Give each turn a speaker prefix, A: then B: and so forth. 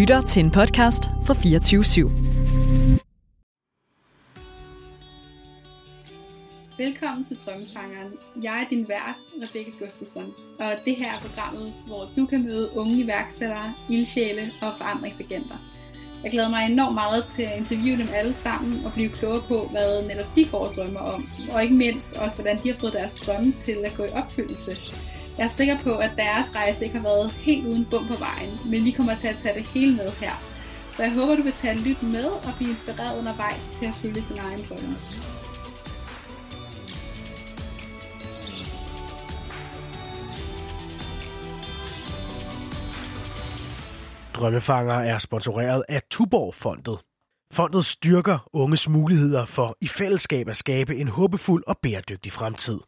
A: lytter til en podcast fra 24 /7.
B: Velkommen til Drømmefangeren. Jeg er din vært, Rebecca Gustafsson, og det her er programmet, hvor du kan møde unge iværksættere, ildsjæle og forandringsagenter. Jeg glæder mig enormt meget til at interviewe dem alle sammen og blive klogere på, hvad netop de går og drømmer om, og ikke mindst også, hvordan de har fået deres drømme til at gå i opfyldelse. Jeg er sikker på, at deres rejse ikke har været helt uden bum på vejen, men vi kommer til at tage det hele med her. Så jeg håber, du vil tage lidt lyt med og blive inspireret undervejs til at følge din egen drømme.
C: Drømmefanger er sponsoreret af Tuborg-fondet. Fondet styrker unges muligheder for i fællesskab at skabe en håbefuld og bæredygtig fremtid.